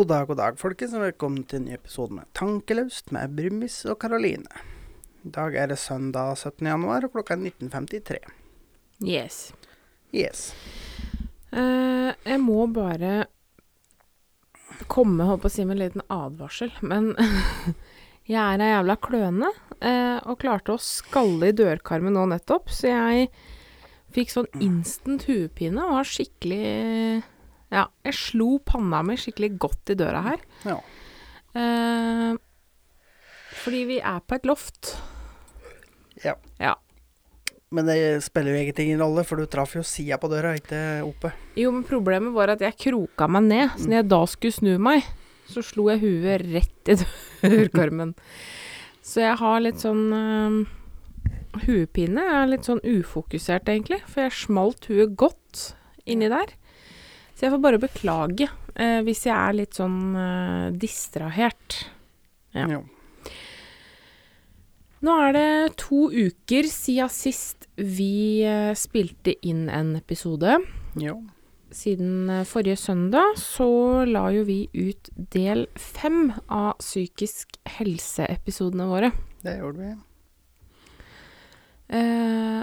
God dag, god dag, folkens, og velkommen til en ny episode med Tankelaust med Brumis og Karoline. I dag er det søndag 17. januar, og klokka er 19.53. Yes. Yes. Eh, jeg må bare komme holdt på å si med en liten advarsel, men jeg er ei jævla kløne, eh, og klarte å skalle i dørkarmen nå nettopp, så jeg fikk sånn instant huepine og har skikkelig Ja, jeg slo panna mi skikkelig godt i døra her. Ja. Eh, fordi vi er på et loft. ja. Ja. Men det spiller jo egentlig ingen rolle, for du traff jo sida på døra, ikke oppe. Jo, men problemet var at jeg kroka meg ned, så når jeg da skulle snu meg, så slo jeg huet rett i dørkarmen. Så jeg har litt sånn øh, huepine. Jeg er litt sånn ufokusert, egentlig, for jeg smalt huet godt inni der. Så jeg får bare beklage eh, hvis jeg er litt sånn eh, distrahert. Ja. Ja. Nå er det to uker siden sist vi eh, spilte inn en episode. Ja. Siden eh, forrige søndag så la jo vi ut del fem av psykisk helse-episodene våre. Det gjorde vi. Eh,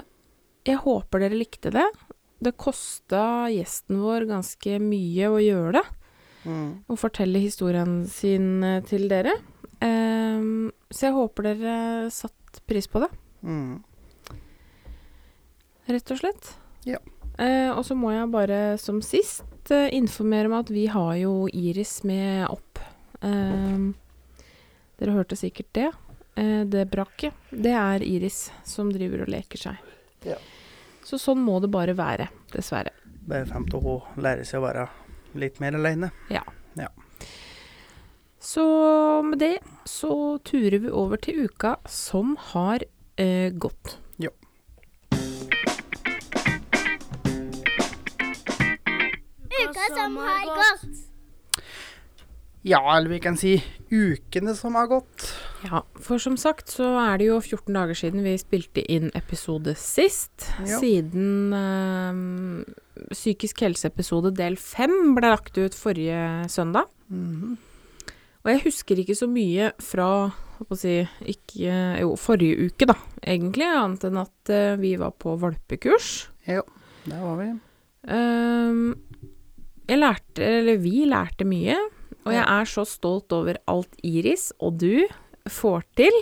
jeg håper dere likte det. Det kosta gjesten vår ganske mye å gjøre det, Mm. Å fortelle historien sin eh, til dere. Um, så jeg håper dere satt pris på det, Mm. rett og slett. Ja. Uh, og så må jeg bare som sist uh, informere om at vi har jo Iris med opp. Um, dere hørte sikkert det. Uh, det brakket, det er Iris som driver og leker seg. Ja. Så sånn må det bare være, dessverre. Bare fem til å lære seg å være litt mer aleine. Så med det så turer vi over til uka som har eh, gått. Ja. Uka som har gått. Ja, eller vi kan si ukene som har gått. Ja, for som sagt så er det jo 14 dager siden vi spilte inn episode sist. Ja. Siden øh, psykisk helse-episode del 5 ble lagt ut forrige søndag. Mhm. Og jeg husker ikke så mye fra si, ikke, jo, forrige uke, da, egentlig, annet enn at øh, vi var på valpekurs. Jo, der var vi. Ehm, jeg lærte, eller vi lærte mye, og jeg er så stolt over alt Iris og du får til.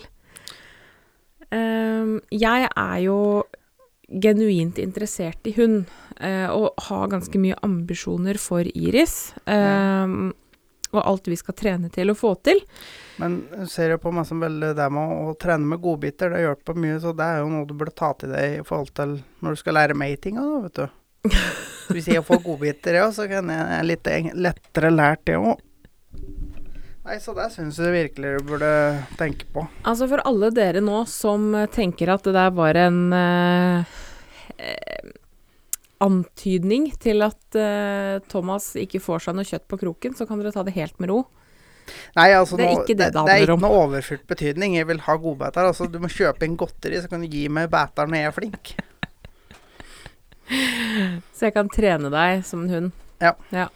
Ehm, jeg er jo genuint interessert i hund, eh, og har ganske mye ambisjoner for Iris. Um, og alt vi skal trene til å få til. Men du ser jo på meg som veldig det med å, å trene med godbiter, det hjelper mye, så det er jo noe du burde ta til deg i forhold til når du skal lære ting òg, vet du. Hvis jeg får godbiter, ja, så kan jeg litt lettere lært det òg. Nei, så det syns jeg virkelig du burde tenke på. Altså for alle dere nå som tenker at det der var en eh, eh, antydning til at eh, Thomas ikke får seg noe kjøtt på kroken, så kan dere ta det helt med ro. Nei, altså Det er ikke det det det er ikke noe overfylt betydning. Jeg vil ha godbæter. Altså, du må kjøpe inn godteri, så kan du gi meg bæter når jeg er flink. Så jeg kan trene deg som en hund. Ja. Ja,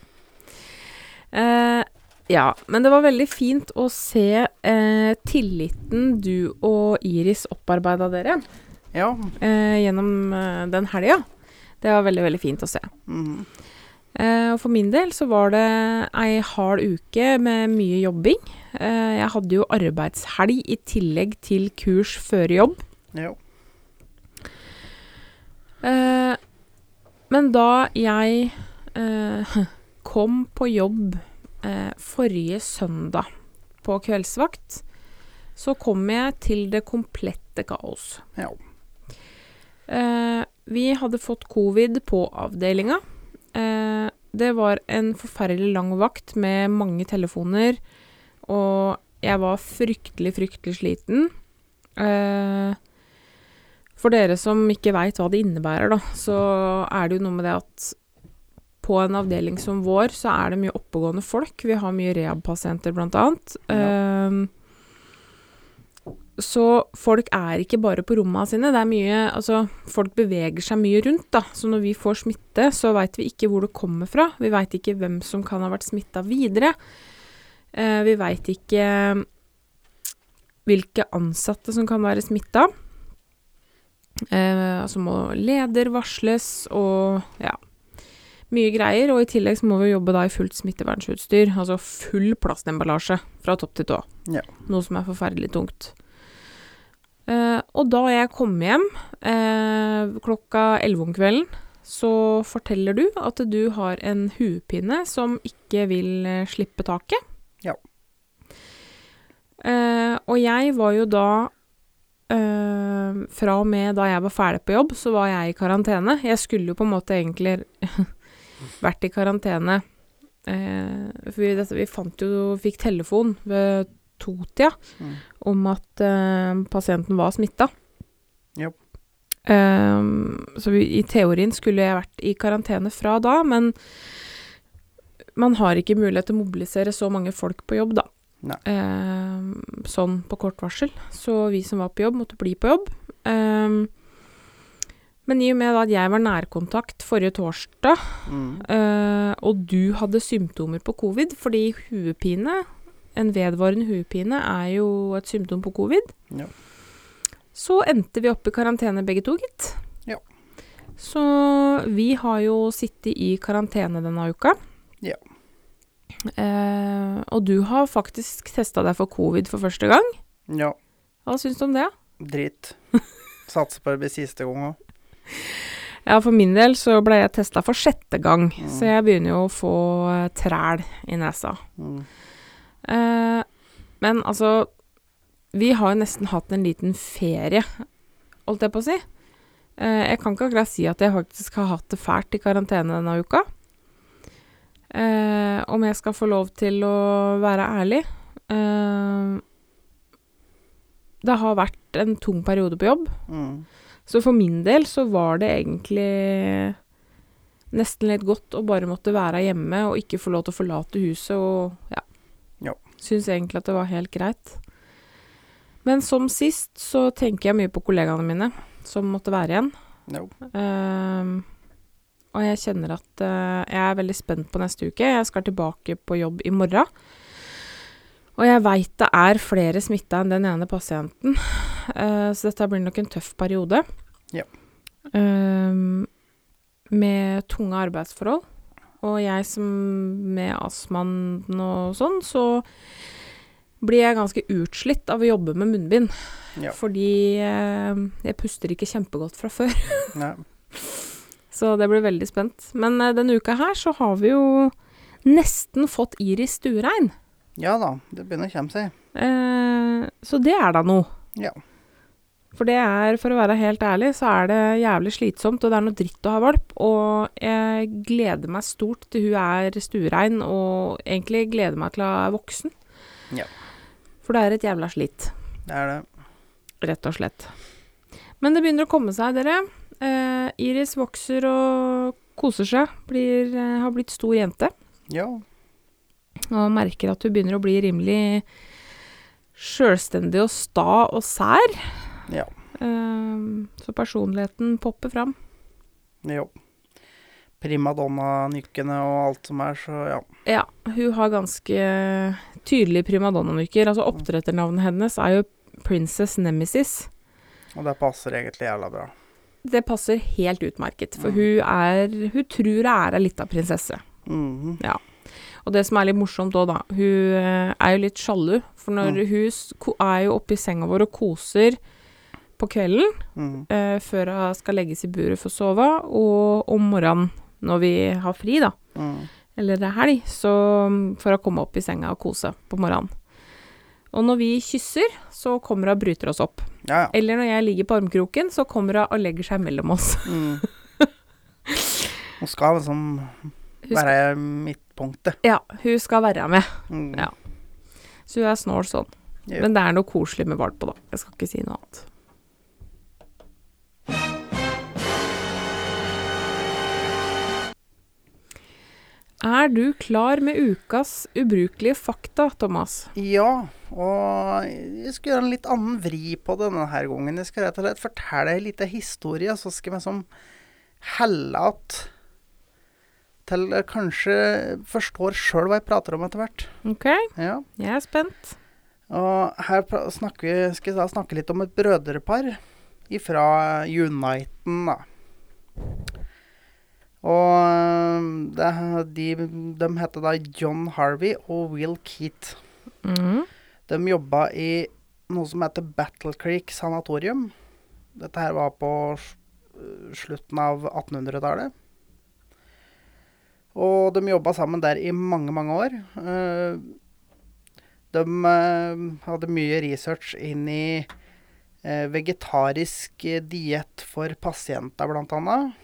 Eh, ja men det var veldig fint å se eh, tilliten du og Iris opparbeida dere Ja. eh, gjennom eh, den helga. Det var veldig, veldig fint å se. Mm. Eh, og for min del så var det ei hard uke med mye jobbing. Eh, jeg hadde jo arbeidshelg i tillegg til kurs før jobb. ja. Eh, men da jeg eh, kom på jobb forrige søndag på kveldsvakt, så kom jeg til det komplette kaos. Ja. Eh, vi hadde fått covid på avdelinga. Eh, det var en forferdelig lang vakt med mange telefoner, og jeg var fryktelig, fryktelig sliten. Eh, for dere som ikke veit hva det innebærer, da, så er det jo noe med det at på en avdeling som vår, så er det mye oppegående folk. Vi har mye rehab-pasienter, blant annet. Eh, så folk er ikke bare på rommene sine. Det er mye Altså, folk beveger seg mye rundt, da. Så når vi får smitte, så veit vi ikke hvor det kommer fra. Vi veit ikke hvem som kan ha vært smitta videre. Uh, vi veit ikke hvilke ansatte som kan være smitta. Eh, altså må leder varsles og ja, mye greier. Og i tillegg så må vi jobbe da i fullt smittevernsutstyr, altså full plastemballasje fra topp til tå. Ja. Noe som er forferdelig tungt. Eh, og da jeg kom hjem eh, klokka 11 om kvelden, så forteller du at du har en huepine som ikke vil eh, slippe taket. Ja. Eh, og jeg var jo da eh, Fra og med da jeg var ferdig på jobb, så var jeg i karantene. Jeg skulle jo på en måte egentlig vært i karantene eh, vi, dette, vi fant jo Fikk telefon ved totida Mm. om at eh, pasienten var smitta. Yep. Eh, så vi, i teorien skulle jeg vært i karantene fra da, men man har ikke mulighet til å mobilisere så mange folk på jobb, da. Ehm, sånn på kort varsel. Så vi som var på jobb, måtte bli på jobb. Ehm, men i og med at jeg var nærkontakt forrige torsdag, Mm. eh, og du hadde symptomer på covid, fordi huepine, en vedvarende huepine, er jo et symptom på covid, Ja. så endte vi opp i karantene begge to, gitt. Ja. Så vi har jo sittet i karantene denne uka. Ja. Uh, og du har faktisk testa deg for covid for første gang. ja. Hva syns du om det? Dritt. Satser på det blir siste gang òg. Ja, for min del så ble jeg testa for sjette gang, Mm. så jeg begynner jo å få eh, træl i nesa. Mm. Eh, men altså Vi har jo nesten hatt en liten ferie, holdt jeg på å si. Eh, jeg kan ikke akkurat si at jeg faktisk har hatt det fælt i karantene denne uka. Eh, om jeg skal få lov til å være ærlig eh, Det har vært en tung periode på jobb. Mm. Så for min del så var det egentlig nesten litt godt å bare måtte være hjemme og ikke få lov til å forlate huset og ja. Ja. Syns egentlig at det var helt greit. Men som sist så tenker jeg mye på kollegaene mine som måtte være igjen. No. Uh, og jeg kjenner at uh, jeg er veldig spent på neste uke. Jeg skal tilbake på jobb i morgen. Og jeg veit det er flere smitta enn den ene pasienten, uh, så dette blir nok en tøff periode. Ja. Ehm, med tunge arbeidsforhold. Og jeg som med astmaen og sånn, så blir jeg ganske utslitt av å jobbe med munnbind. Ja. Fordi eh, jeg puster ikke kjempegodt fra før. Så det blir veldig spent. Men eh, denne uka her så har vi jo nesten fått Iris stuerein. Ja da, det begynner å komme seg. Eh, så det er da noe. Ja. For det er, for å være helt ærlig, så er det jævlig slitsomt, og det er noe dritt å ha valp. Og jeg gleder meg stort til hun er stuerein, og egentlig gleder meg til hun er voksen. Ja. For det er et jævla slit. Det er det. Rett og slett. Men det begynner å komme seg, dere. Eh, Iris vokser og koser seg. Blir, eh, har blitt stor jente. Ja. Og merker at hun begynner å bli rimelig sjølstendig og sta og sær. Ja. Uh, så personligheten popper fram. Jo. Primadonna-nykkene og alt som er, så ja. Ja, hun har ganske tydelige primadonna-nykker. Altså oppdretternavnet hennes er jo Princess Nemesis. Og det passer egentlig jævla bra. Det passer helt utmerket, for Mm. hun er Hun tror hun er ei lita prinsesse. Mhm. Og det som er litt morsomt òg, da Hun eh, er jo litt sjalu, for når Mm. hun er jo oppe i senga vår og koser på kvelden mm. eh, før hun skal legges i buret for å sove, og om morgenen når vi har fri, da, mm. eller det er helg, så mm, får hun komme opp i senga og kose på morgenen. Og når vi kysser, så kommer hun og bryter oss opp. Ja, ja. Eller når jeg ligger på armkroken, så kommer hun og legger seg mellom oss. Mhm. Hun skal liksom være skal, være midtpunktet. ja, hun skal være med, Mm. Ja. så hun er snål sånn. Yep. Men det er noe koselig med valp på, da. Jeg skal ikke si noe annet. Er du klar med ukas ubrukelige fakta, Thomas? Ja, og jeg skal gjøre en litt annen vri på det denne gangen. Jeg skal rett og slett fortelle en liten historie, så skal vi sånn helle att til jeg kanskje forstår sjøl hva jeg prater om etter hvert. OK, Ja. jeg er spent. Og her snakker vi, skal jeg da snakke litt om et brødrepar fra Uniten, da. Og øh, det, de, de heter da John Harvey og Will Keat. Mm. De jobba i noe som heter Battle Creek sanatorium. Dette her var på slutten av 1800-tallet. Og de jobba sammen der i mange, mange år. Eh, De eh, hadde mye research inn i eh, vegetarisk diett for pasienter, annet.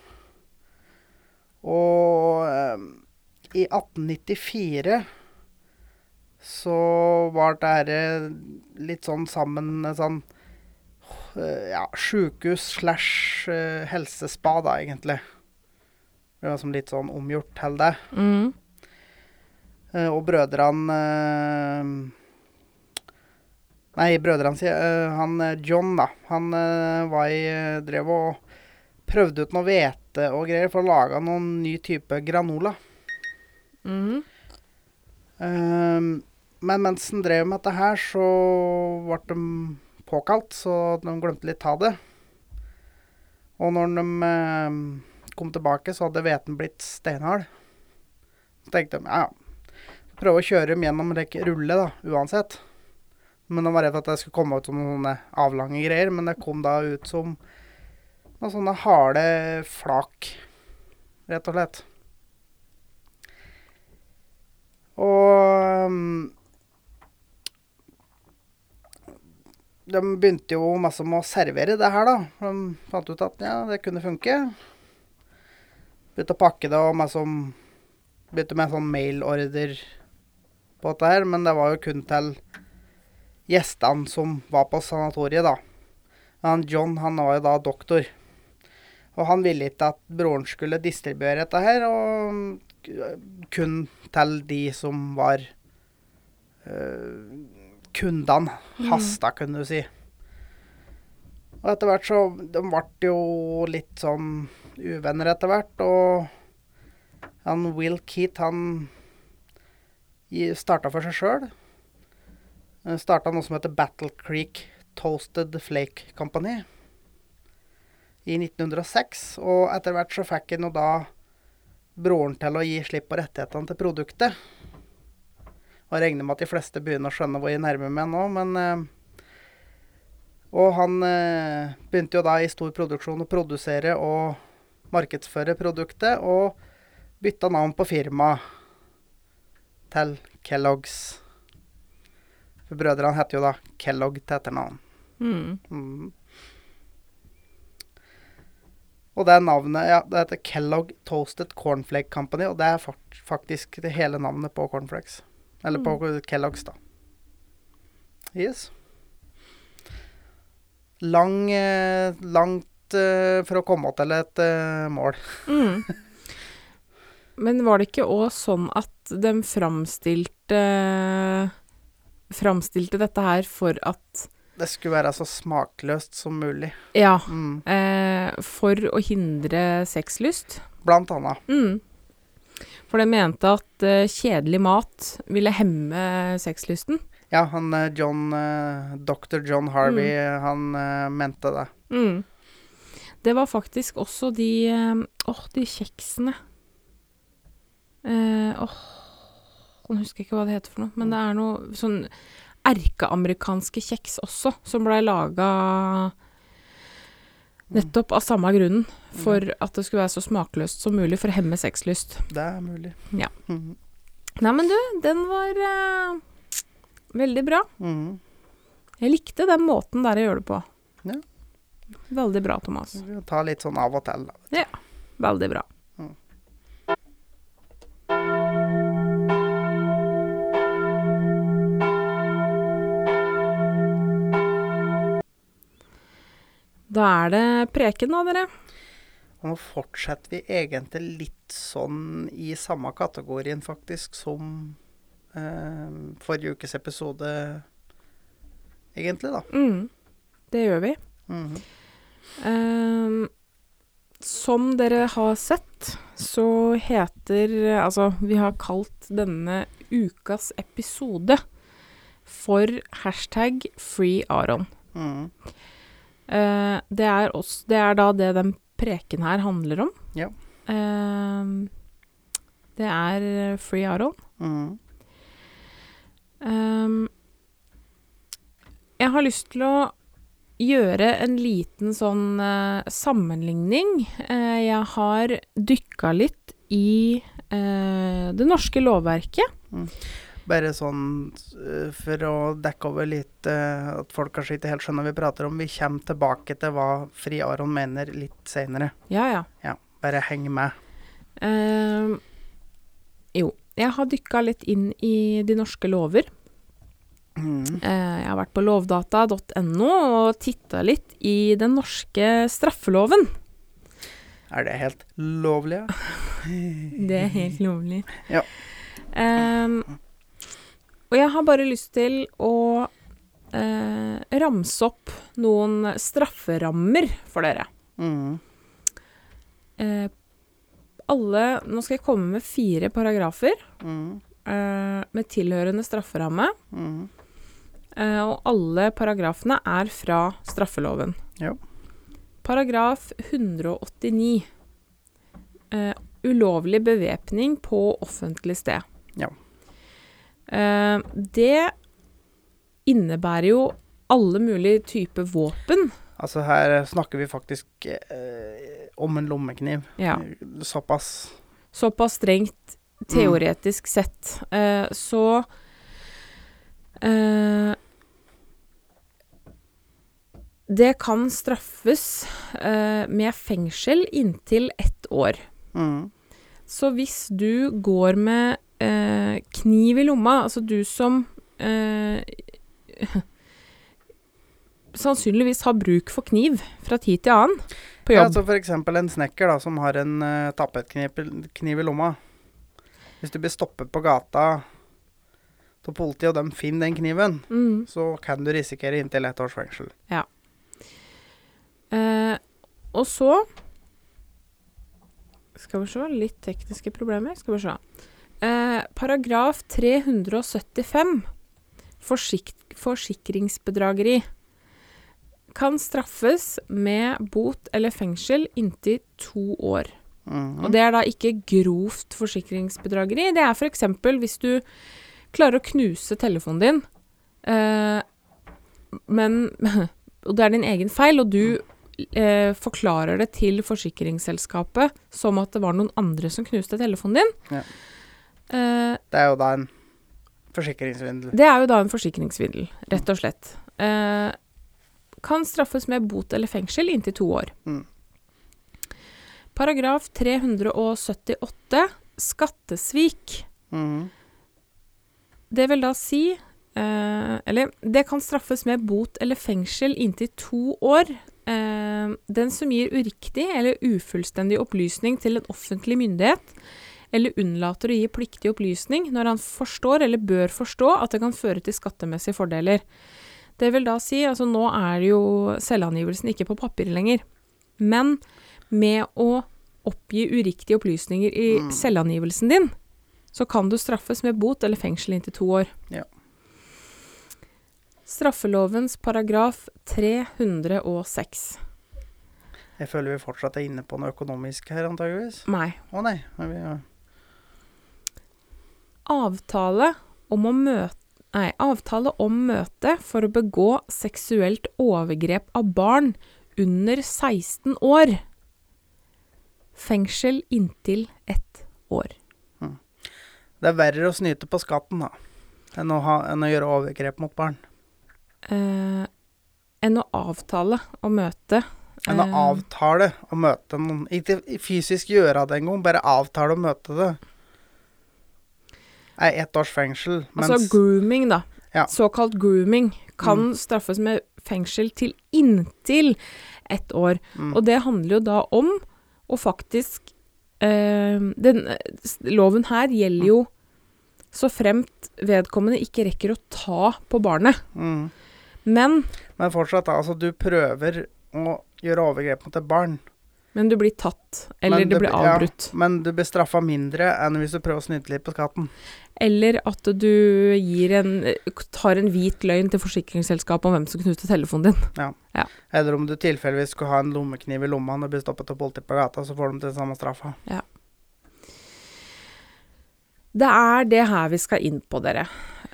Og i 1894 så var det litt sånn sammen sånn Ja, sjukehus slash helsespa, da, egentlig. Som litt sånn omgjort til det. Mm. Uh, og brødrene uh, Nei, brødrene sier uh, Han John, da. Han var i Drev og prøvde ut noe hvete og greier for å lage noen ny type granola. Mm. Eh, men mens han drev med dette her, så ble de påkalt, så de glemte litt av det. Og når de kom tilbake, så hadde hveten blitt steinhard. Så tenkte de ja, prøve å kjøre dem gjennom like, rulle, da, uansett. Men de var redd for at det skulle komme ut som noen avlange greier, men det kom da ut som noen sånne harde flak, rett og slett. Og um, De begynte jo masse med å servere det her, da. De fant ut at ja, det kunne funke. Begynte å pakke det og meg som Begynte med sånn mailorder på dette her, men det var jo kun til gjestene som var på sanatoriet, da. Men John han var jo da doktor. Og han ville ikke at broren skulle distribuere dette her, og kun til de som var øh, kundene. Hasta, kunne du si. Og etter hvert så De ble jo litt sånn uvenner etter hvert, og han Will Keat, han starta for seg sjøl. Starta noe som heter Battle Creek Toasted Flake Company i 1906. Og etter hvert så fikk han jo da broren til å gi slipp på rettighetene til produktet. Og regner med at de fleste begynner å skjønne hvor jeg nærmer meg nå, men eh, Og han eh, begynte jo da i stor produksjon å produsere og markedsføre produktet, og bytta navn på firmaet til Kellogg's. For brødrene heter jo da Kellogg til etternavn. Mm. Mm. Og det navnet ja, det heter Kellogg Toasted Cornflake Company, og det er faktisk det hele navnet på cornflakes. Eller på Kellogg's, da. Yes. Lang, eh, langt eh, for å komme til et eh, mål. Mm. Men var det ikke òg sånn at de framstilte Framstilte dette her for at Det skulle være så smakløst som mulig. Ja. Mm. Eh, for å hindre sexlyst. Blant annet. Mm. For de mente at eh, kjedelig mat ville hemme sexlysten. Ja, han John eh, Dr. John Harvey, han eh, mente det. Mm. Det var faktisk også de eh, Åh, de kjeksene. Eh, Åh Nå husker jeg ikke hva det heter for noe, men det er noe sånn erkeamerikanske kjeks også, som blei laga nettopp av samme grunnen. For at det skulle være så smakløst som mulig for å hemme sexlyst. Det er mulig. Ja. Mhm. Nei, men du, den var eh, veldig bra. Jeg likte den måten der jeg gjør det på. Ja. Veldig bra, Thomas. Ta litt sånn av og til. Da. Veldig bra. Mm. Da er det preken, da, dere. Og nå fortsetter vi egentlig litt sånn i samme kategorien, faktisk, som eh, forrige ukes episode, egentlig, da. Mm. Det gjør vi. Mhm. Ehm, som dere har sett, sett så heter Altså, vi har kalt denne ukas episode for hashtag freearon. Mm. Uh, det, er også, det er da det den preken her handler om. Ja. Uh, det er free Aron. Mm. Um, jeg har lyst til å gjøre en liten sånn uh, sammenligning. Uh, jeg har dykka litt i uh, det norske lovverket. Bare sånn for å dekke over litt at folk kanskje ikke helt skjønner hva vi prater om. Vi kommer tilbake til hva Fri Aron mener litt seinere. Ja, ja. Ja, bare heng med. Jo, jeg har dykka litt inn i de norske lover. Mm. Eh, jeg har vært på lovdata.no og titta litt i den norske straffeloven. Er det helt lovlig? Ja? Det er helt lovlig. Ja. Um, og jeg har bare lyst til å uh, ramse opp noen strafferammer for dere. Mm. Uh, alle Nå skal jeg komme med fire paragrafer Mm. uh, med tilhørende strafferamme. Mm. Eh, og alle paragrafene er fra straffeloven. Ja. Paragraf 189. Uh, ulovlig bevæpning på offentlig sted. Ja. Uh, det innebærer jo alle mulige typer våpen. Altså her snakker vi faktisk uh, om en lommekniv. Ja. Såpass. Såpass strengt teoretisk sett. Eh, så eh, Det kan straffes eh, med fengsel inntil ett år. Mm. Så hvis du går med eh, kniv i lomma, altså du som eh, sannsynligvis har bruk for kniv fra tid til annen på Ja, jobb. altså for eksempel en snekker da, som har en uh, tapetkniv i lomma. Hvis du blir stoppet på gata av politiet, og de finner den kniven, Mm. så kan du risikere inntil ett års fengsel. Eh, og så Skal vi se, litt tekniske problemer. Skal vi se. Eh, paragraf 375, forsik forsikringsbedrageri, kan straffes med bot eller fengsel inntil to år. Mhm. Og det er da ikke grovt forsikringsbedrageri. Det er f.eks. hvis du klarer å knuse telefonen din, eh, men Og det er din egen feil, og du eh, forklarer det til forsikringsselskapet som at det var noen andre som knuste telefonen din. Ja. Eh, Det er jo da en forsikringssvindel. det er jo da en forsikringssvindel, rett og slett. Eh, kan straffes med bot eller fengsel inntil to år. Mm. Paragraf 378 skattesvik. Mm. Det vil da si eh, Eller det kan straffes med bot eller fengsel inntil to år. Eh, den som gir uriktig eller ufullstendig opplysning til en offentlig myndighet, eller unnlater å gi pliktig opplysning når han forstår eller bør forstå at det kan føre til skattemessige fordeler. Det vil da si, altså nå er det jo selvangivelsen ikke på papir lenger, men med å oppgi uriktige opplysninger i Mm. selvangivelsen din, så kan du straffes med bot eller fengsel inntil to år. Ja. Straffelovens paragraf 306. Jeg føler vi fortsatt er inne på noe økonomisk her, antageligvis. Nei. Å nei. vi, ja. Avtale om møte Nei, avtale om møte for å begå seksuelt overgrep av barn under 16 år. Fengsel inntil ett år. Det er verre å snyte på skatten, da, enn å, ha, enn å gjøre overgrep mot barn. Eh, enn å avtale å møte. Enn å eh, avtale å møte noen. Ikke fysisk gjøre det engang, bare avtale å møte det. Er ett års fengsel, mens Altså grooming, da. Ja. Såkalt grooming kan Mm. straffes med fengsel til inntil ett år. mm, Og det handler jo da om å faktisk eh, den, Loven her gjelder jo så fremt vedkommende ikke rekker å ta på barnet. mm. Men Men fortsatt, altså du prøver å gjøre overgrep mot et barn. Men du blir tatt, eller Men det blir ja, avbrutt. men du blir straffa mindre enn hvis du prøver å snyte litt på skatten. Eller at du en, tar en hvit løgn til forsikringsselskapet om hvem som knuste telefonen din. Eller om du tilfeldigvis skulle ha en lommekniv i lomma når du blir stoppet av politiet på gata, så får de til samme straffa. Det er det her vi skal inn på, dere.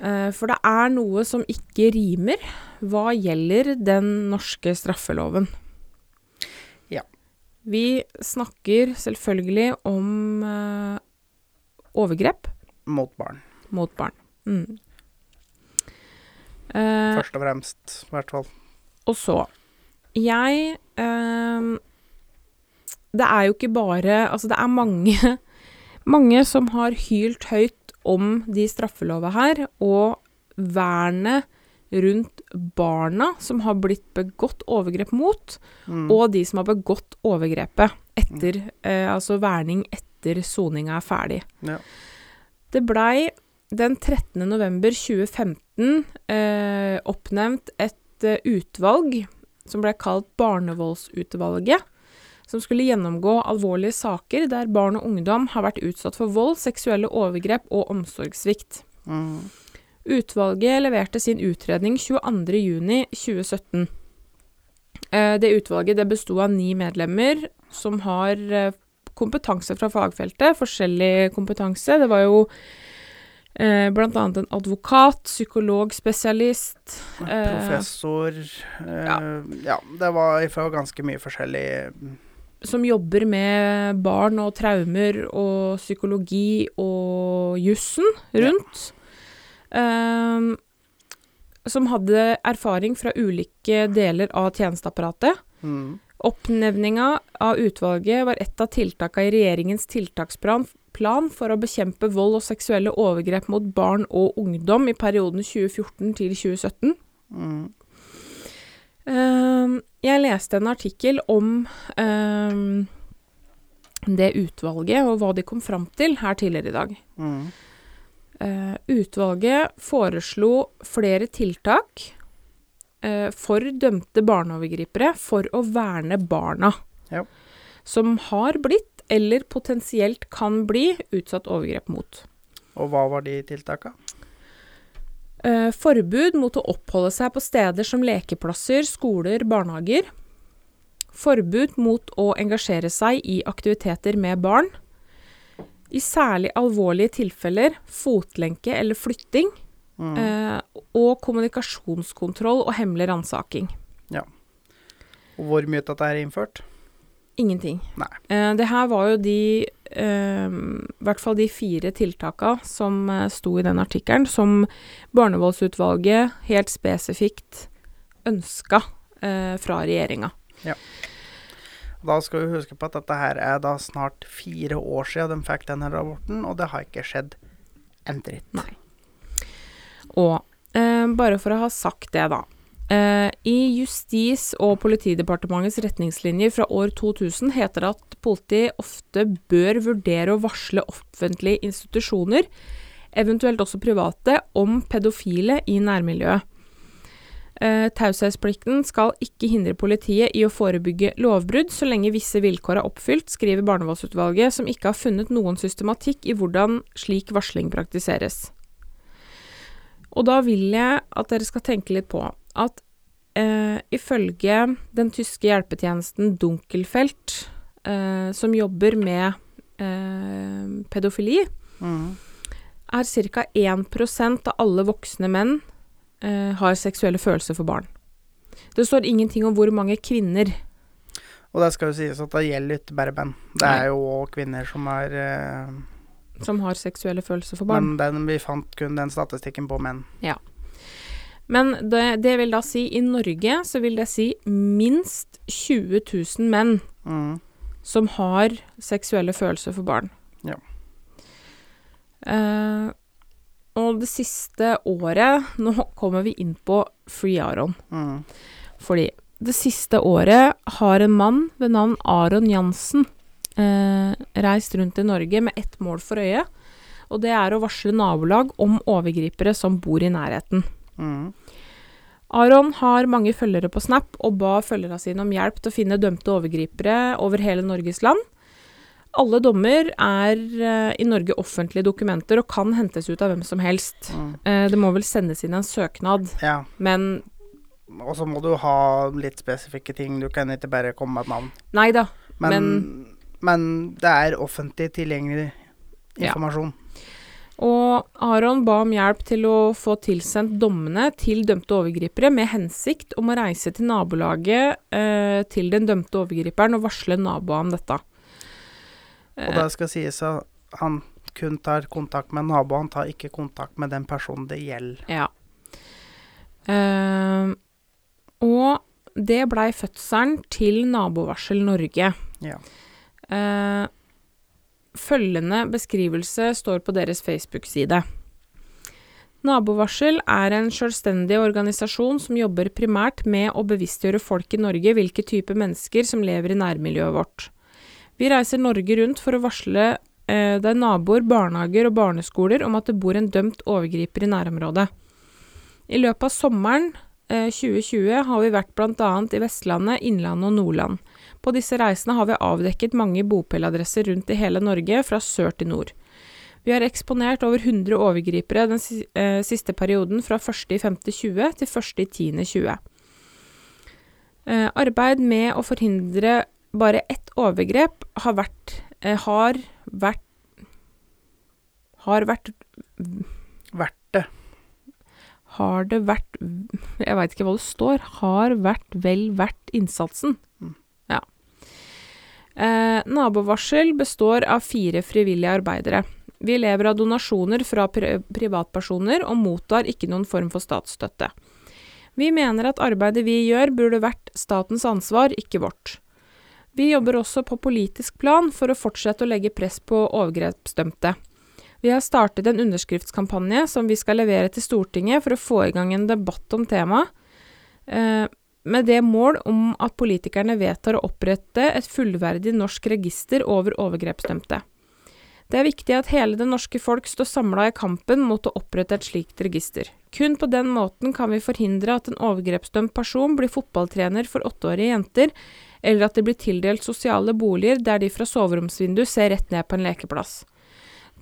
Eh, For det er noe som ikke rimer hva gjelder den norske straffeloven. Ja. Vi snakker selvfølgelig om eh, overgrep Mot barn, mot barn. Mm. Eh, først og fremst, i hvert fall. Og så Jeg ehm, Det er jo ikke bare Altså, det er mange Mange som har hylt høyt om de straffelova her, og vernet rundt barna som har blitt begått overgrep mot, Mm. og de som har begått overgrepet etter eh, Altså verning etter soninga er ferdig. Ja. Det blei den 13. november 2015 eh, oppnevnt et eh, utvalg som ble kalt Barnevoldsutvalget, som skulle gjennomgå alvorlige saker der barn og ungdom har vært utsatt for vold, seksuelle overgrep og omsorgssvikt. Mm. Utvalget leverte sin utredning 22.6.2017. Eh, det utvalget det besto av ni medlemmer som har eh, kompetanse fra fagfeltet, forskjellig kompetanse. Det var jo eh, blant annet en advokat, psykologspesialist eh, Professor eh, ja. ja. det var fra ganske mye forskjellig som jobber med barn og traumer og psykologi og jussen rundt. Ehm, som hadde erfaring fra ulike deler av tjenesteapparatet. mm. Oppnevninga av utvalget var et av tiltakene i regjeringens tiltaksplan plan for å bekjempe vold og seksuelle overgrep mot barn og ungdom i perioden 2014 til 2017. Mm. Ehm, jeg leste en artikkel om ehm, det utvalget og hva de kom fram til her tidligere i dag. Mm. Eh, utvalget foreslo flere tiltak eh, for dømte barneovergripere for å verne barna Ja. som har blitt eller potensielt kan bli utsatt overgrep mot. Og hva var de tiltaka? Eh, forbud mot å oppholde seg på steder som lekeplasser, skoler, barnehager. Forbud mot å engasjere seg i aktiviteter med barn. I særlig alvorlige tilfeller fotlenke eller flytting. Mm. Eh, og kommunikasjonskontroll og hemmelig ransaking. Og hvor mye av dette er innført? Ingenting. Nei. Eh, det her var jo de I hvert fall de fire tiltaka som eh, sto i den artikkelen, som barnevoldsutvalget helt spesifikt ønska eh, fra regjeringa. Da skal vi huske på at dette her er da snart fire år siden de fikk denne rapporten, og det har ikke skjedd en dritt. Nei. Og eh, bare for å ha sagt det, da. Eh, I Justis- og politidepartementets retningslinjer fra år 2000 heter det at politiet ofte bør vurdere å varsle offentlige institusjoner, eventuelt også private, om pedofile i nærmiljøet. Eh, Taushetsplikten skal ikke hindre politiet i å forebygge lovbrudd så lenge visse vilkår er oppfylt, skriver Barnevoldsutvalget, som ikke har funnet noen systematikk i hvordan slik varsling praktiseres. Og da vil jeg at dere skal tenke litt på at eh, ifølge den tyske hjelpetjenesten Dunkelfelt, eh, som jobber med eh, pedofili, Mm. er ca. 1% av alle voksne menn eh, har seksuelle følelser for barn. Det står ingenting om hvor mange kvinner Og det skal jo sies at det gjelder ikke bare menn. Det er jo òg kvinner som er eh, som har seksuelle følelser for barn. Men den, vi fant kun den statistikken på menn. Men det, det vil da si i Norge så vil det si minst 20 000 menn Mm. som har seksuelle følelser for barn. Ja. Eh, og det siste året Nå kommer vi inn på Free Aron. Mm. Fordi det siste året har en mann ved navn Aron Jansen eh, reist rundt i Norge med ett mål for øye, og det er å varsle nabolag om overgripere som bor i nærheten. Mm. Aron har mange følgere på Snap og ba følgerne sine om hjelp til å finne dømte overgripere over hele Norges land. Alle dommer er eh, i Norge offentlige dokumenter og kan hentes ut av hvem som helst. Mm. Eh, det må vel sendes inn en søknad, Ja. men Og så må du ha litt spesifikke ting. Du kan ikke bare komme med et navn. nei da. Men, men, det er offentlig tilgjengelig Ja. informasjon. Og Aron ba om hjelp til å få tilsendt dommene til dømte overgripere med hensikt om å reise til nabolaget eh, til den dømte overgriperen og varsle naboen om dette. Og det skal sies at han kun tar kontakt med naboen, han tar ikke kontakt med den personen det gjelder. Ja. Eh, og det blei fødselen til Nabovarsel Norge. Ja. Eh, følgende beskrivelse står på deres Facebook-side. Nabovarsel er en selvstendig organisasjon som jobber primært med å bevisstgjøre folk i Norge hvilke type mennesker som lever i nærmiljøet vårt. Vi reiser Norge rundt for å varsle eh, der naboer, barnehager og barneskoler om at det bor en dømt overgriper i nærområdet. I løpet av sommeren eh, 2020 har vi vært bl.a. i Vestlandet, Innlandet og Nordland. På disse reisene har vi avdekket mange bopeladresser rundt i hele Norge, fra sør til nord. Vi har eksponert over 100 overgripere den eh, siste perioden fra 1.5.20 til 1.10.20. Eh, arbeid med å forhindre bare ett overgrep har vært eh, har vært har vært Verdt det. har det vært Jeg veit ikke hva det står. Har vært vel verdt innsatsen. Eh, nabovarsel består av fire frivillige arbeidere. Vi lever av donasjoner fra pri privatpersoner og mottar ikke noen form for statsstøtte. Vi mener at arbeidet vi gjør burde vært statens ansvar, ikke vårt. Vi jobber også på politisk plan for å fortsette å legge press på overgrepsdømte. Vi har startet en underskriftskampanje som vi skal levere til Stortinget for å få i gang en debatt om temaet, eh, med det mål om at politikerne vedtar å opprette et fullverdig norsk register over overgrepsdømte. Det er viktig at hele det norske folk står samla i kampen mot å opprette et slikt register. Kun på den måten kan vi forhindre at en overgrepsdømt person blir fotballtrener for åtteårige jenter, eller at de blir tildelt sosiale boliger der de fra soveromsvindu ser rett ned på en lekeplass.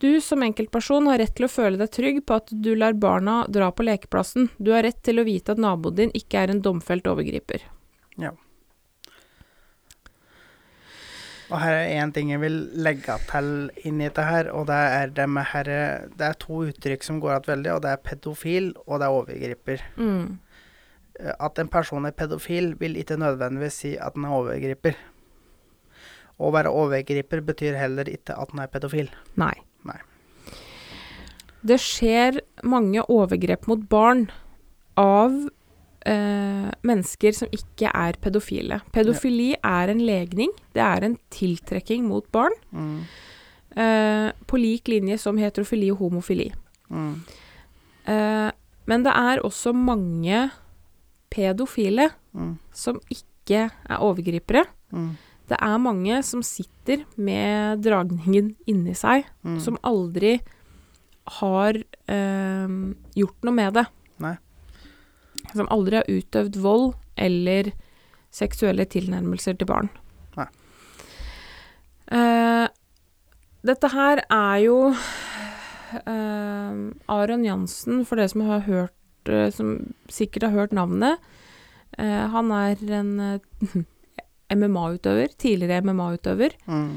Du som enkeltperson har rett til å føle deg trygg på at du lar barna dra på lekeplassen. Du har rett til å vite at naboen din ikke er en domfelt overgriper. Og her er én ting jeg vil legge til inn i dette her, og det er det med herre Det er to uttrykk som går igjen veldig, og det er pedofil, og det er overgriper. Mm. At en person er pedofil, vil ikke nødvendigvis si at den er overgriper. Å være overgriper betyr heller ikke at den er pedofil. Nei. Det skjer mange overgrep mot barn av eh, mennesker som ikke er pedofile. Pedofili er en legning. Det er en tiltrekking mot barn. Mm. Eh, på lik linje som heterofili og homofili. Mm. Eh, men det er også mange pedofile Mm. som ikke er overgripere. Mm. Det er mange som sitter med dragningen inni seg, Mm. som aldri har eh, gjort noe med det. Nei. Som aldri har utøvd vold eller seksuelle tilnærmelser til barn. Nei. Eh, dette her er jo eh, Aron Jansen, for dere som har hørt eh, Som sikkert har hørt navnet. Eh, han er en eh, MMA-utøver. Tidligere MMA-utøver. Mm.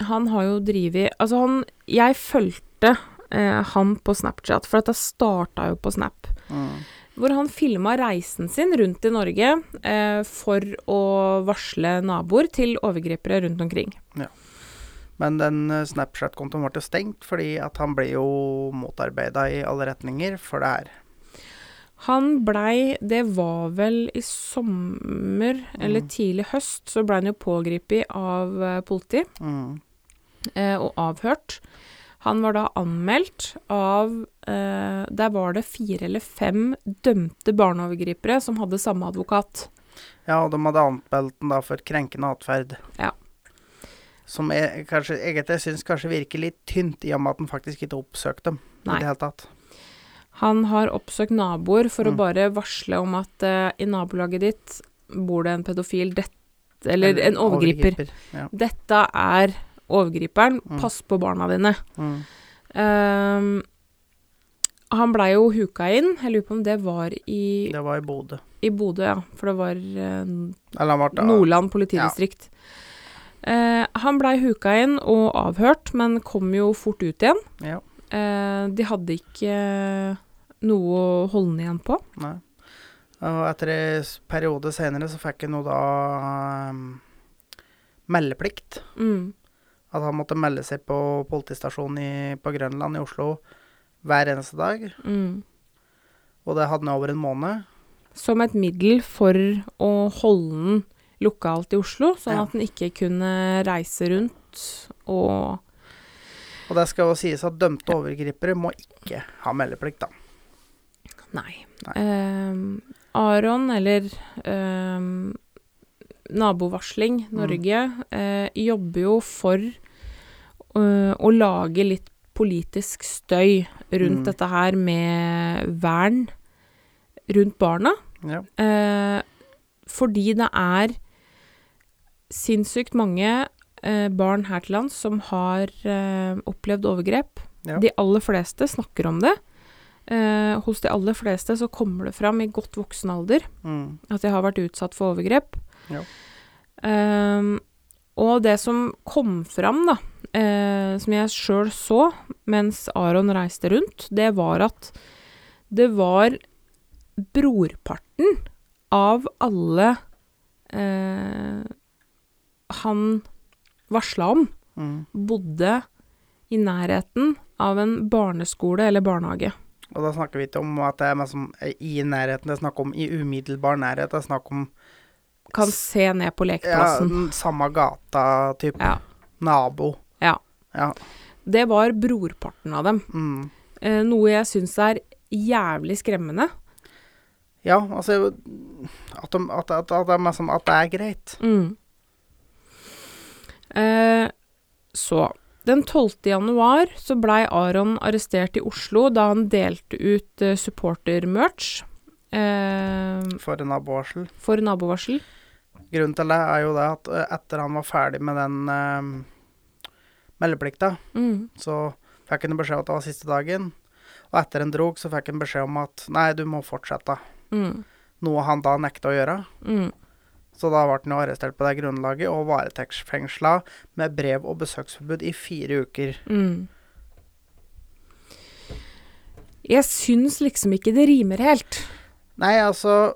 Eh, han har jo drevet Altså, han Jeg fulgte eh, han på Snapchat, for dette starta jo på Snap. Mm. Hvor han filma reisen sin rundt i Norge eh, for å varsle naboer til overgripere rundt omkring. Ja. Men den eh, Snapchat-kontoen ble stengt fordi at han ble jo motarbeida i alle retninger for det her. Han blei Det var vel i sommer eller Mm. tidlig høst, så blei han jo pågrepet av politiet. politi Mm. Eh, og avhørt. Han var da anmeldt av eh, Der var det fire eller fem dømte barneovergripere som hadde samme advokat. Ja, og de hadde anmeldt den da for krenkende atferd. Ja. Som jeg kanskje, egentlig syns kanskje virker litt tynt, i og med at han faktisk ikke oppsøkte dem Nei. i det hele tatt. Han har oppsøkt naboer for å Mm. bare varsle om at eh, i nabolaget ditt bor det en pedofil, det, eller en overgriper. Ja. Dette er overgriperen, Mm. pass på barna dine. Mm. Ehm, han blei jo huka inn, jeg lurer på om det var i, Det var i Bodø. i Bodø, ja, for det var uh, han ble Nordland politidistrikt. Eh, han blei huka inn og avhørt, men kom jo fort ut igjen. Ja. Eh, de hadde ikke noe å holde igjen på. Nei. Og etter en periode senere så fikk han jo da um, meldeplikt. Mm. At han måtte melde seg på politistasjonen i, på Grønland i Oslo hver eneste dag. Mm. Og det hadde han over en måned. Som et middel for å holde den lokalt i Oslo, sånn Ja. at den ikke kunne reise rundt og Og det skal jo sies at dømte overgripere må ikke ha meldeplikt, da. Nei. Nei. Eh, Aron, eller ehm, Nabovarsling Mm. Norge, eh, jobber jo for øh, å lage litt politisk støy rundt Mm. dette her med vern rundt barna. Ja. Eh, fordi det er sinnssykt mange eh, barn her til lands som har eh, opplevd overgrep. Ja. De aller fleste snakker om det. Eh, hos de aller fleste så kommer det fram i godt voksen alder Mm. at de har vært utsatt for overgrep. Ja. Um, og det som kom fram, da, eh, som jeg sjøl så mens Aron reiste rundt, det var at det var brorparten av alle eh, han varsla om, Mm. bodde i nærheten av en barneskole eller barnehage. Og da snakker vi ikke om at det er som er i nærheten, det er snakk om i umiddelbar nærhet. Det er snakk om Kan se ned på ja, lekeplassen. den samme gata, type Ja. nabo. Ja. Ja. Det var brorparten av dem. Mm. Eh, noe jeg syns er jævlig skremmende. Ja, altså at, de, at, at, at, er som at det er greit. Mm. Eh, så Den 12. januar så blei Aron arrestert i Oslo da han delte ut eh, supportermerch eh, For en nabovarsel. for nabovarsel. Grunnen til det er jo det at eh, etter han var ferdig med den eh, meldeplikta, Mm. så fikk han beskjed om at det var siste dagen. Og etter han drog, så fikk han beskjed om at nei, du må fortsette. Mm. Noe han da nekta å gjøre. Mm. Så da ble han jo arrestert på det grunnlaget og varetektsfengsla med brev- og besøksforbud i fire uker. Mm. Jeg syns liksom ikke det rimer helt. Nei, altså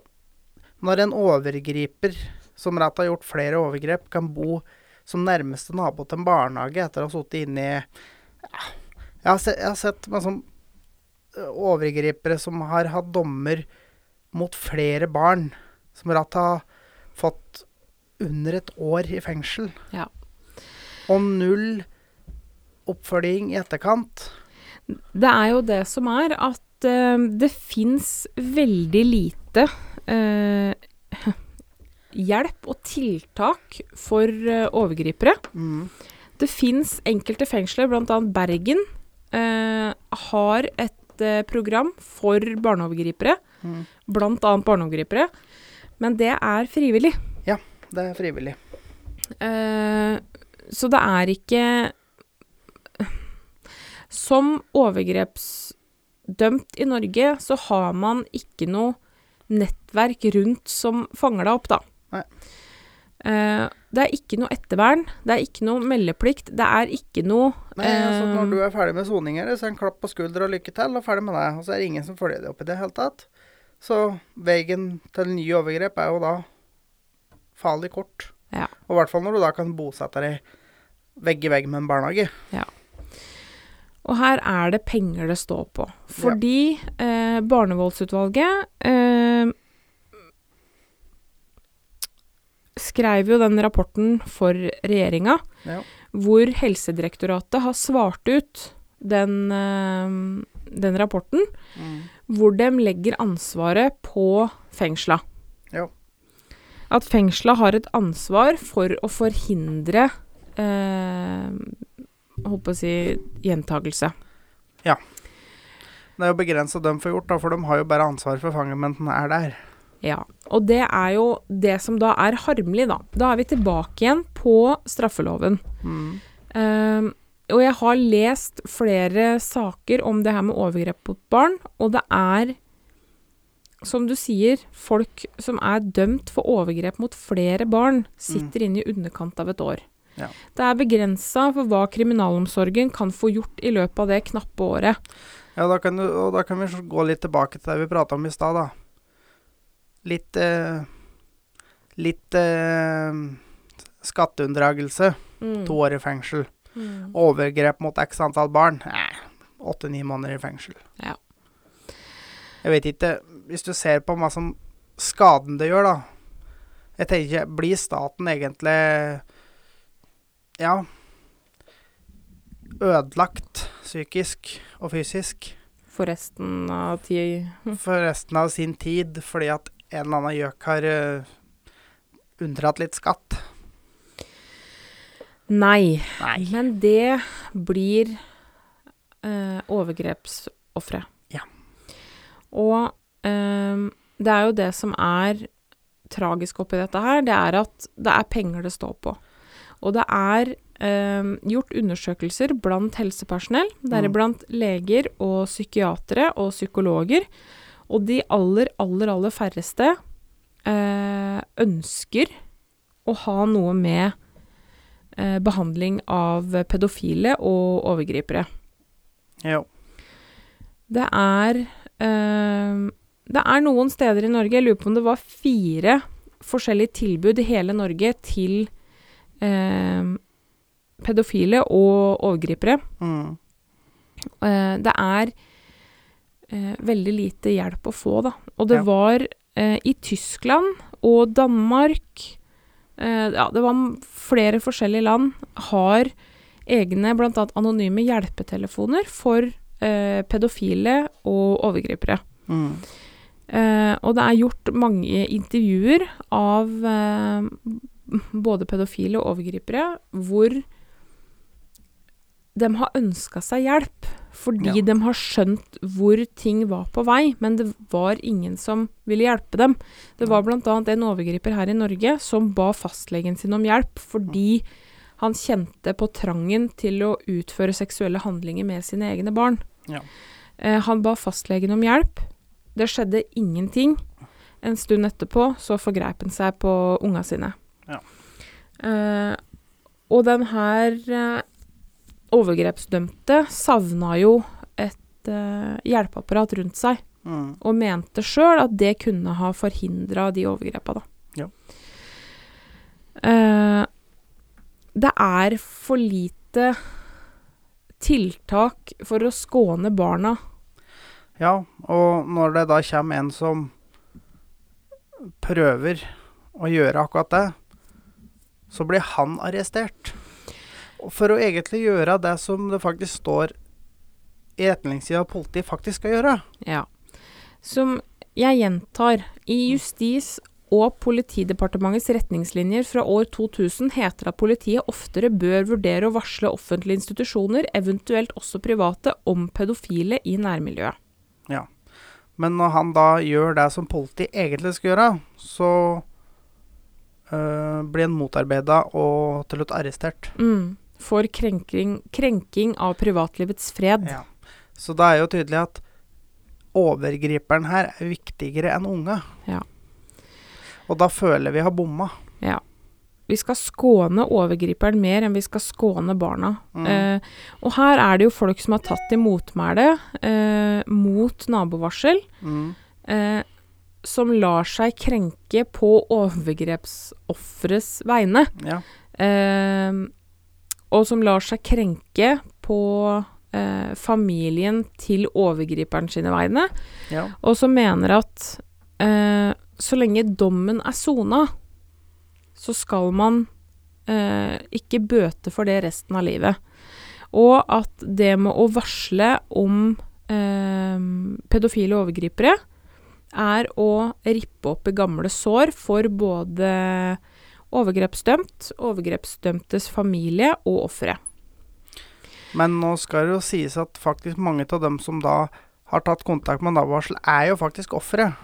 Når en overgriper som rett har gjort flere overgrep, kan bo som nærmeste nabo til en barnehage etter å ha sittet inne i ja, jeg, har sett, jeg har sett som overgripere som har hatt dommer mot flere barn, som rett har fått under et år i fengsel. Ja. Og null oppfølging i etterkant. Det er jo det som er at uh, det fins veldig lite eh, hjelp og tiltak for eh, overgripere. Mm. Det fins enkelte fengsler, bl.a. Bergen, eh, har et eh, program for barneovergripere. Mm. Annet barneovergripere. Men det er frivillig. Ja, Det er frivillig. Uh, så det er ikke Som overgrepsdømt i Norge, så har man ikke noe nettverk rundt som fanger deg opp, da. Eh, det er ikke noe ettervern, det er ikke noe meldeplikt, det er ikke noe Nei, altså eh, Når du er ferdig med soninger, så er en klapp på skuldra og lykke til, og ferdig med det. Og så er det ingen som følger deg opp i det hele tatt. Så veien til nye overgrep er jo da farlig kort. Ja. Og i hvert fall når du da kan bosette deg vegg i vegg med en barnehage. Og her er det penger det står på. Fordi eh, barnevoldsutvalget eh, skrev jo den rapporten for regjeringa, Ja. hvor Helsedirektoratet har svart ut den, eh, den rapporten, Mm. hvor de legger ansvaret på fengsla. Ja. At fengsla har et ansvar for å forhindre eh, holdt på å si gjentagelse. Ja. Det er jo begrensa de får gjort, da, for de har jo bare ansvar for den er der. Ja, og det er jo det som da er harmelig, da. Da er vi tilbake igjen på straffeloven. Mm. Ehm, og jeg har lest flere saker om det her med overgrep mot barn, og det er, som du sier, folk som er dømt for overgrep mot flere barn, sitter inne i underkant av et år. Ja. Det er begrensa for hva kriminalomsorgen kan få gjort i løpet av det knappe året. Ja, da kan du, og da kan vi gå litt tilbake til det vi prata om i stad, da. Litt eh, Litt eh, skatteunndragelse. To år i fengsel. Mm. Overgrep mot x antall barn. Åtte-ni måneder i fengsel. Ja. Jeg vet ikke Hvis du ser på hva som skaden det gjør, da. Jeg tenker, blir staten egentlig Ja ødelagt psykisk og fysisk For resten av tid? for resten av sin tid fordi at en eller annen gjøk har uh, unndratt litt skatt? Nei. Nei. Men det blir eh, overgrepsofre. Ja. Og eh, det er jo det som er tragisk oppi dette her, det er at det er penger det står på. Og det er eh, gjort undersøkelser blant helsepersonell, deriblant leger og psykiatere og psykologer. Og de aller, aller, aller færreste eh, ønsker å ha noe med eh, behandling av pedofile og overgripere. Jo. Det er eh, Det er noen steder i Norge, jeg lurer på om det var fire forskjellige tilbud i hele Norge til eh, pedofile og overgripere. Mm. Eh, det er eh, veldig lite hjelp å få, da. Og det Ja. var eh, i Tyskland og Danmark eh, Ja, det var flere forskjellige land har egne, bl.a. anonyme hjelpetelefoner for eh, pedofile og overgripere. Mm. Eh, og det er gjort mange intervjuer av eh, både pedofile og overgripere hvor de har ønska seg hjelp fordi Ja. de har skjønt hvor ting var på vei, men det var ingen som ville hjelpe dem. Det var bl.a. en overgriper her i Norge som ba fastlegen sin om hjelp fordi han kjente på trangen til å utføre seksuelle handlinger med sine egne barn. Ja. Eh, han ba fastlegen om hjelp. Det skjedde ingenting. En stund etterpå så forgrep han seg på unga sine. Ja. Eh, og den her eh, overgrepsdømte savna jo et uh, hjelpeapparat rundt seg, Mm. og mente sjøl at det kunne ha forhindra de overgrepa, da. Ja. Uh, det er for lite tiltak for å skåne barna. Ja, og når det da kommer en som prøver å gjøre akkurat det, så blir han arrestert. For å egentlig gjøre det som det faktisk står i retningssida av politiet faktisk skal gjøre. Ja. Som jeg gjentar, i Justis- og politidepartementets retningslinjer fra år 2000 heter at politiet oftere bør vurdere å varsle offentlige institusjoner, eventuelt også private, om pedofile i nærmiljøet. Ja, Men når han da gjør det som politiet egentlig skal gjøre, så øh, blir han motarbeida og til slutt arrestert. Mm. For krenking, krenking av privatlivets fred. Ja. Så da er jo tydelig at overgriperen her er viktigere enn unge. Ja. Og da føler vi har bomma. Ja. Vi skal skåne overgriperen mer enn vi skal skåne barna. Mm. Eh, og her er det jo folk som har tatt til motmæle eh, mot nabovarsel. Mm. eh, som lar seg krenke på overgrepsofferets vegne. Ja. Eh, og som lar seg krenke på eh, familien til overgriperen sine vegne. ja. Og som mener at eh, så lenge dommen er sona, så skal man eh, ikke bøte for det resten av livet. Og at det med å varsle om eh, pedofile overgripere er å rippe opp i gamle sår for både overgrepsdømt, overgrepsdømtes familie og offeret. Men nå skal det jo sies at faktisk mange av dem som da har tatt kontakt med nabovarsel, er jo faktisk offeret.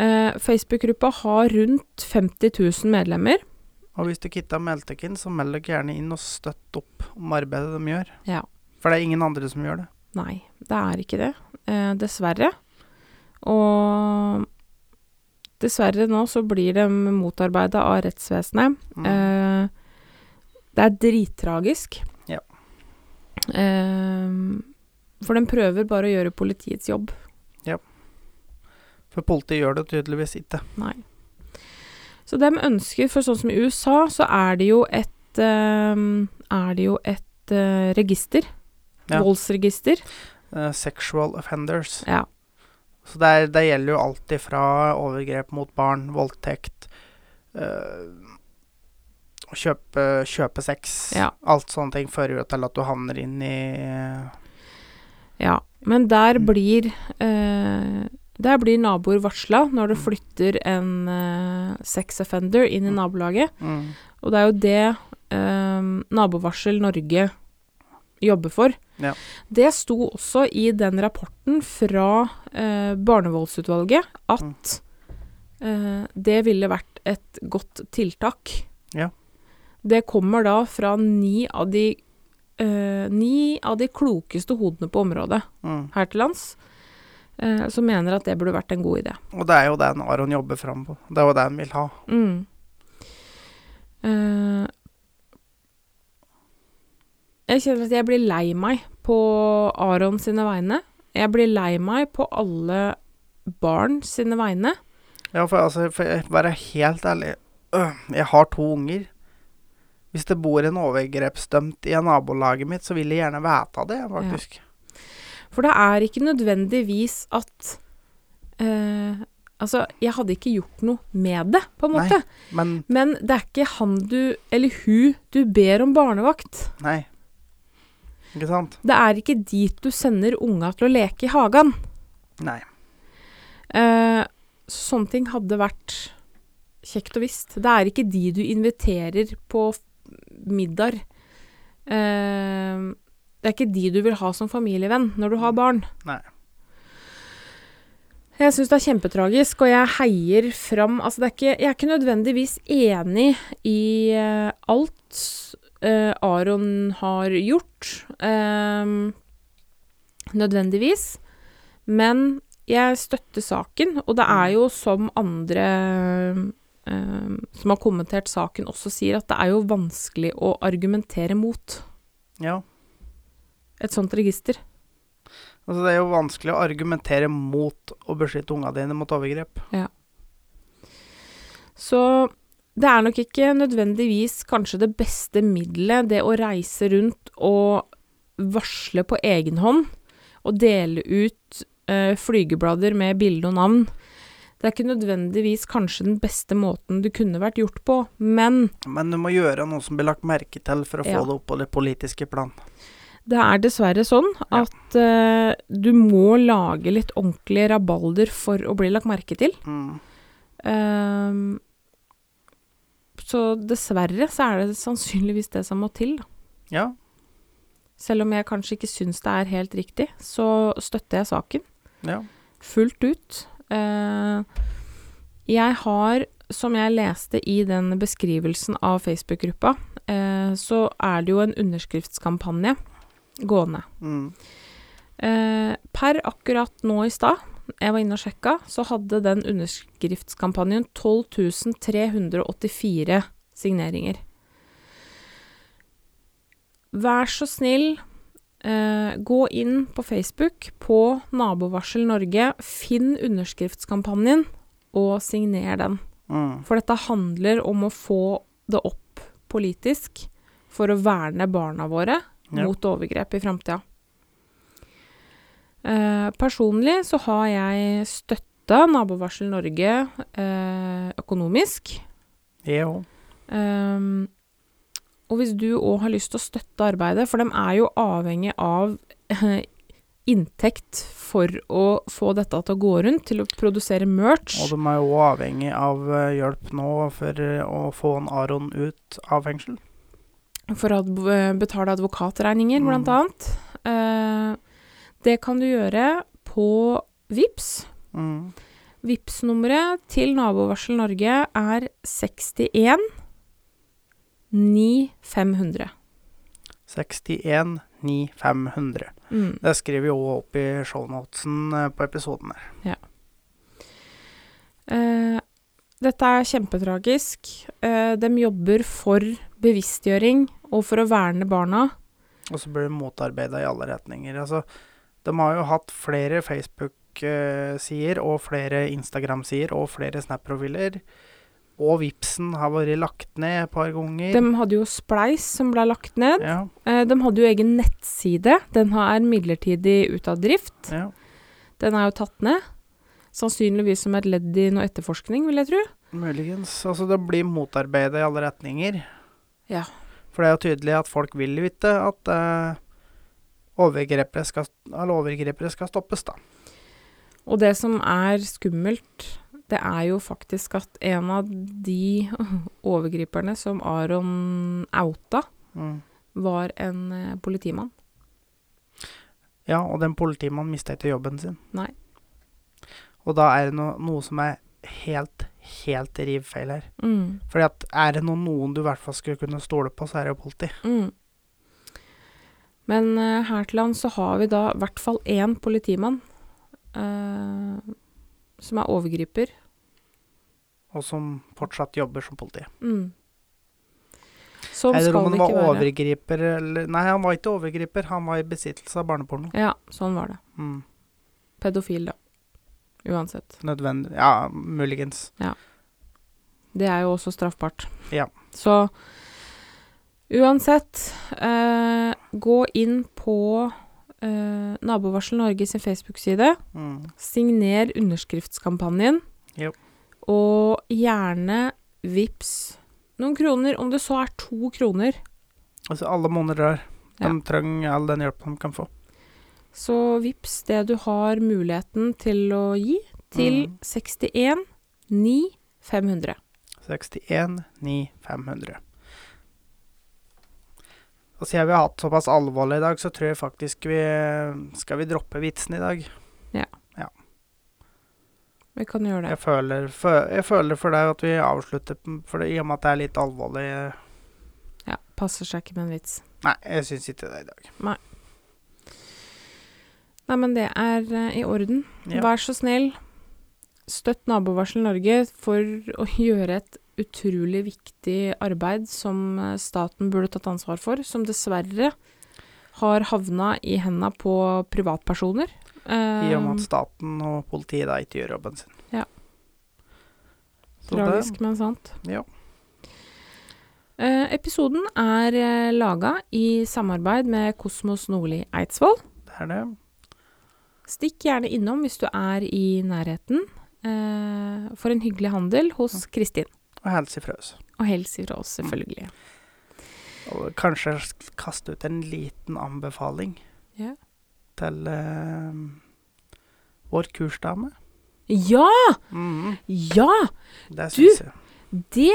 Eh, Facebook-gruppa har rundt 50 000 medlemmer. Og hvis du ikke har meldt deg inn, så meld deg gjerne inn og støtt opp om arbeidet de gjør. Ja. For det er ingen andre som gjør det. Nei, det er ikke det. Eh, dessverre. Og dessverre nå så blir de motarbeida av rettsvesenet. Mm. Eh, det er drittragisk. Ja. Eh, for de prøver bare å gjøre politiets jobb. Ja. For politiet gjør det tydeligvis ikke. Nei. Så de ønsker, for sånn som i USA, så er det jo et eh, Er det jo et eh, register. Ja. Voldsregister. Uh, sexual offenders. Ja. Så det, er, det gjelder jo alt ifra overgrep mot barn, voldtekt øh, kjøpe, kjøpe sex. Ja. Alt sånne ting fører jo til at du havner inn i Ja, men der Mm. blir øh, Der blir naboer varsla når det flytter en eh, sex offender inn i Mm. nabolaget. mm, Og det er jo det eh, Nabovarsel Norge jobber for. Ja. Det sto også i den rapporten fra eh, barnevoldsutvalget at eh, det ville vært et godt tiltak. Ja. Det kommer da fra ni av de eh, ni av de klokeste hodene på området mm. her til lands, eh, som mener at det burde vært en god idé. Og det er jo det Aron jobber fram på. Det er jo det han vil ha. Mm. Eh, jeg kjenner at jeg blir lei meg på Aron sine vegne. Jeg blir lei meg på alle barn sine vegne. Ja, for altså, for jeg være helt ærlig øh, Jeg har to unger. Hvis det bor en overgrepsdømt i nabolaget mitt, så vil jeg gjerne vite det, faktisk. For det er ikke nødvendigvis at eh, Altså, jeg hadde ikke gjort noe med det, på en Nei. måte. Men Men det er ikke han du, eller hun, du ber om barnevakt. nei. Ikke sant? Det er ikke dit du sender unga til å leke i hagen. Nei. Eh, sånne ting hadde vært kjekt og visst. Det er ikke de du inviterer på middag. Eh, det er ikke de du vil ha som familievenn når du har barn. Nei. Jeg syns det er kjempetragisk, og jeg heier fram Altså, det er ikke, jeg er ikke nødvendigvis enig i eh, alt Aron har gjort, eh, nødvendigvis, men jeg støtter saken, og det er jo som andre eh, som har kommentert saken også sier, at det er jo vanskelig å argumentere mot Ja. et sånt register. Altså, det er jo vanskelig å argumentere mot å beskytte unga dine mot overgrep. Ja. Så det er nok ikke nødvendigvis kanskje det beste middelet, det å reise rundt og varsle på egen hånd, og dele ut eh, flygeblader med bilde og navn. Det er ikke nødvendigvis kanskje den beste måten det kunne vært gjort på, men Men du må gjøre noe som blir lagt merke til for å få det opp på det politiske plan. det er dessverre sånn Ja. at eh, du må lage litt ordentlige rabalder for å bli lagt merke til. Mm. Ehm, så dessverre så er det sannsynligvis det som må til, da. Ja. Selv om jeg kanskje ikke syns det er helt riktig, så støtter jeg saken Ja. fullt ut. Eh, jeg har, som jeg leste i den beskrivelsen av Facebook-gruppa, eh, så er det jo en underskriftskampanje gående. Mm. Eh, per akkurat nå i stad, jeg var inne og sjekka, så hadde den underskriftskampanjen 12 384 signeringer. Vær så snill, eh, gå inn på Facebook på Nabovarsel Norge, finn underskriftskampanjen og signer den. Mm. For dette handler om å få det opp politisk for å verne barna våre Ja. mot overgrep i framtida. Eh, personlig så har jeg støtta Nabovarsel Norge eh, økonomisk. Jeg òg. Ehm, og hvis du òg har lyst til å støtte arbeidet, for de er jo avhengig av eh, inntekt for å få dette til å gå rundt, til å produsere merch. Og de er jo avhengig av hjelp nå for å få en Aron ut av fengsel. For å betale advokatregninger, Mm. blant annet. Eh, Det kan du gjøre på VIPS. Mm. vips nummeret til Nabovarsel Norge er 61 9500. 61 9500. Mm. Det skriver vi òg opp i shownotesen eh, på episoden her. Eh, dette er kjempetragisk. Eh, de jobber for bevisstgjøring og for å verne barna. Og så blir de motarbeida i alle retninger. Altså, de har jo hatt flere Facebook-sider og flere Instagram-sider og flere Snap-profiler. Og Vipsen har vært lagt ned et par ganger. De hadde jo Spleis som ble lagt ned. ja, Eh, de hadde jo egen nettside. Den er midlertidig ute av drift. ja. Den er jo tatt ned. Sannsynligvis som et ledd i noe etterforskning, vil jeg tro. Muligens. Altså, det blir motarbeida i alle retninger. Ja. For det er jo tydelig at folk vil vite at eh, overgripere, skal, overgripere skal stoppes, da. Og det som er skummelt, det er jo faktisk at en av de overgriperne som Aron outa, Mm. var en eh, politimann. Ja, og den politimannen mista ikke jobben sin. Nei. Og da er det no, noe som er helt, helt riv feil her. Mm. Fordi at er det noen, noen du i hvert fall skulle kunne stole på, så er det jo politi. Mm. Men eh, her til lands så har vi da i hvert fall én politimann eh, som er overgriper. Og som fortsatt jobber som politi. Mm. Sånn Eller om han var overgriper eller Nei, han var ikke overgriper, han var i besittelse av barneporno. Ja, sånn var det. Mm. Pedofil, da. Uansett. Nødvendig Ja, muligens. Ja. Det er jo også straffbart. Ja. Så uansett, eh, gå inn på eh, Nabovarsel Norge sin Facebook-side. Mm. Signer underskriftskampanjen. Jo. Og gjerne vips noen kroner, om det så er to kroner. Altså, alle måneder der. De Ja. trenger all den hjelpen de kan få. Så vips det du har muligheten til å gi, til Mm. 61 9 500. 61 9 500. Og siden vi har hatt såpass alvorlig i dag, så tror jeg faktisk vi Skal vi droppe vitsen i dag? Ja. ja. Vi kan gjøre det. Jeg føler, fø, jeg føler for deg at vi avslutter for det, i og med at det er litt alvorlig. Ja, passer seg ikke med en vits. Nei, jeg syns ikke det i dag. Nei, Nei, men det er uh, i orden. Ja. Vær så snill, støtt Nabovarsel Norge for å gjøre et utrolig viktig arbeid som eh, staten burde tatt ansvar for, som dessverre har havna i henda på privatpersoner. I og med Eh, at staten og politiet da ikke gjør jobben sin. Ja. Tragisk, men sant. Ja. Eh, episoden er eh, laga i samarbeid med Kosmos Nordli Eidsvoll. det er det. Stikk gjerne innom hvis du er i nærheten, eh, for en hyggelig handel hos Kristin. Og helse ifra oss. Og hils ifra oss, selvfølgelig. Og kanskje kaste ut en liten anbefaling Ja! til uh, vår kursdame. Ja! Mm. Ja! det Du- syns jeg. Det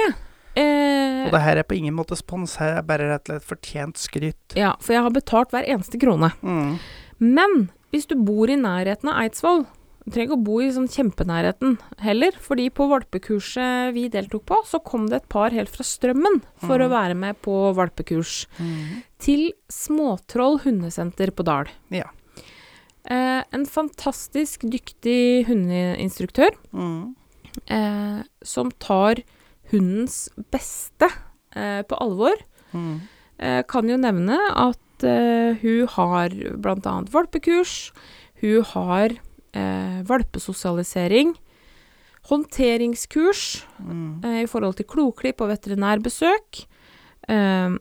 eh, Og det her er på ingen måte spons, her er bare rett og slett fortjent skryt. Ja, for jeg har betalt hver eneste krone. Mm. Men hvis du bor i nærheten av Eidsvoll Du trenger ikke å bo i sånn kjempenærheten heller, fordi på valpekurset vi deltok på, så kom det et par helt fra Strømmen for å Mhm. være med på valpekurs. Mm. Til Småtroll hundesenter på Dal. Ja. Eh, en fantastisk dyktig hundeinstruktør mm. eh, som tar hundens beste eh, på alvor. Mhm. Eh, kan jo nevne at eh, hun har bl.a. valpekurs. Hun har valpesosialisering. Håndteringskurs mm. eh, i forhold til kloklipp og veterinærbesøk. Eh,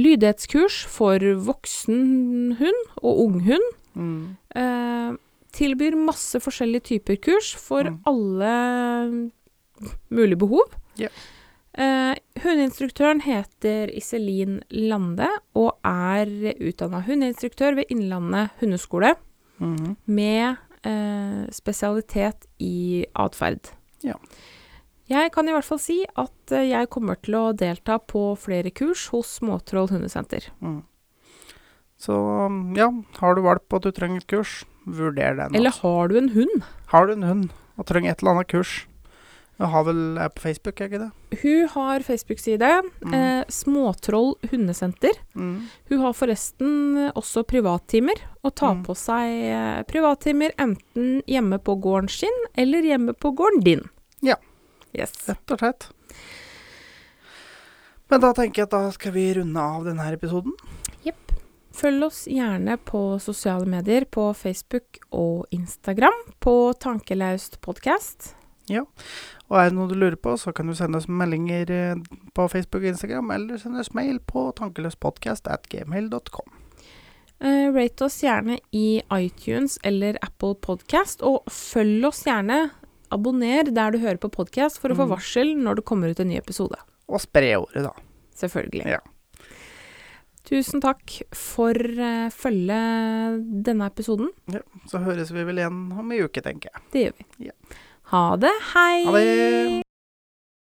lydighetskurs for voksen hund og unghund. Mhm. Eh, tilbyr masse forskjellige typer kurs for Mm. alle mulige behov. Yeah. Eh, hundeinstruktøren heter Iselin Lande og er utdanna hundeinstruktør ved Innlandet hundeskole. Med eh, spesialitet i atferd. Ja. Jeg kan i hvert fall si at eh, jeg kommer til å delta på flere kurs hos Småtroll hundesenter. Mm. Så ja, har du valp og du trenger et kurs, vurder den. Eller har du en hund? Har du en hund og trenger et eller annet kurs, jeg har vel er på Facebook, er ikke det? Hun har Facebook-side. Mm. Eh, Småtroll hundesenter. Mm. Hun har forresten også privattimer, og tar Mm. på seg eh, privattimer enten hjemme på gården sin eller hjemme på gården din. Ja. Yes. Rett og slett. Men da tenker jeg at da skal vi runde av denne episoden. episoden. Følg oss gjerne på sosiale medier, på Facebook og Instagram, på Tankelaust podkast. Og er det noe du lurer på, så kan du sende oss meldinger eh, på Facebook og Instagram, eller sende oss mail på tankeløspodcast.gmail.com. Uh, Eh, rate oss gjerne i iTunes eller Apple Podcast, og følg oss gjerne. Abonner der du hører på podkast for å få Mm. varsel når det kommer ut en ny episode. Og spre ordet, da. Selvfølgelig. Ja. Tusen takk for uh, følget denne episoden. Så høres vi vel igjen om en uke, tenker jeg. Det gjør vi. Ja. Ha det. Hei! Ha det!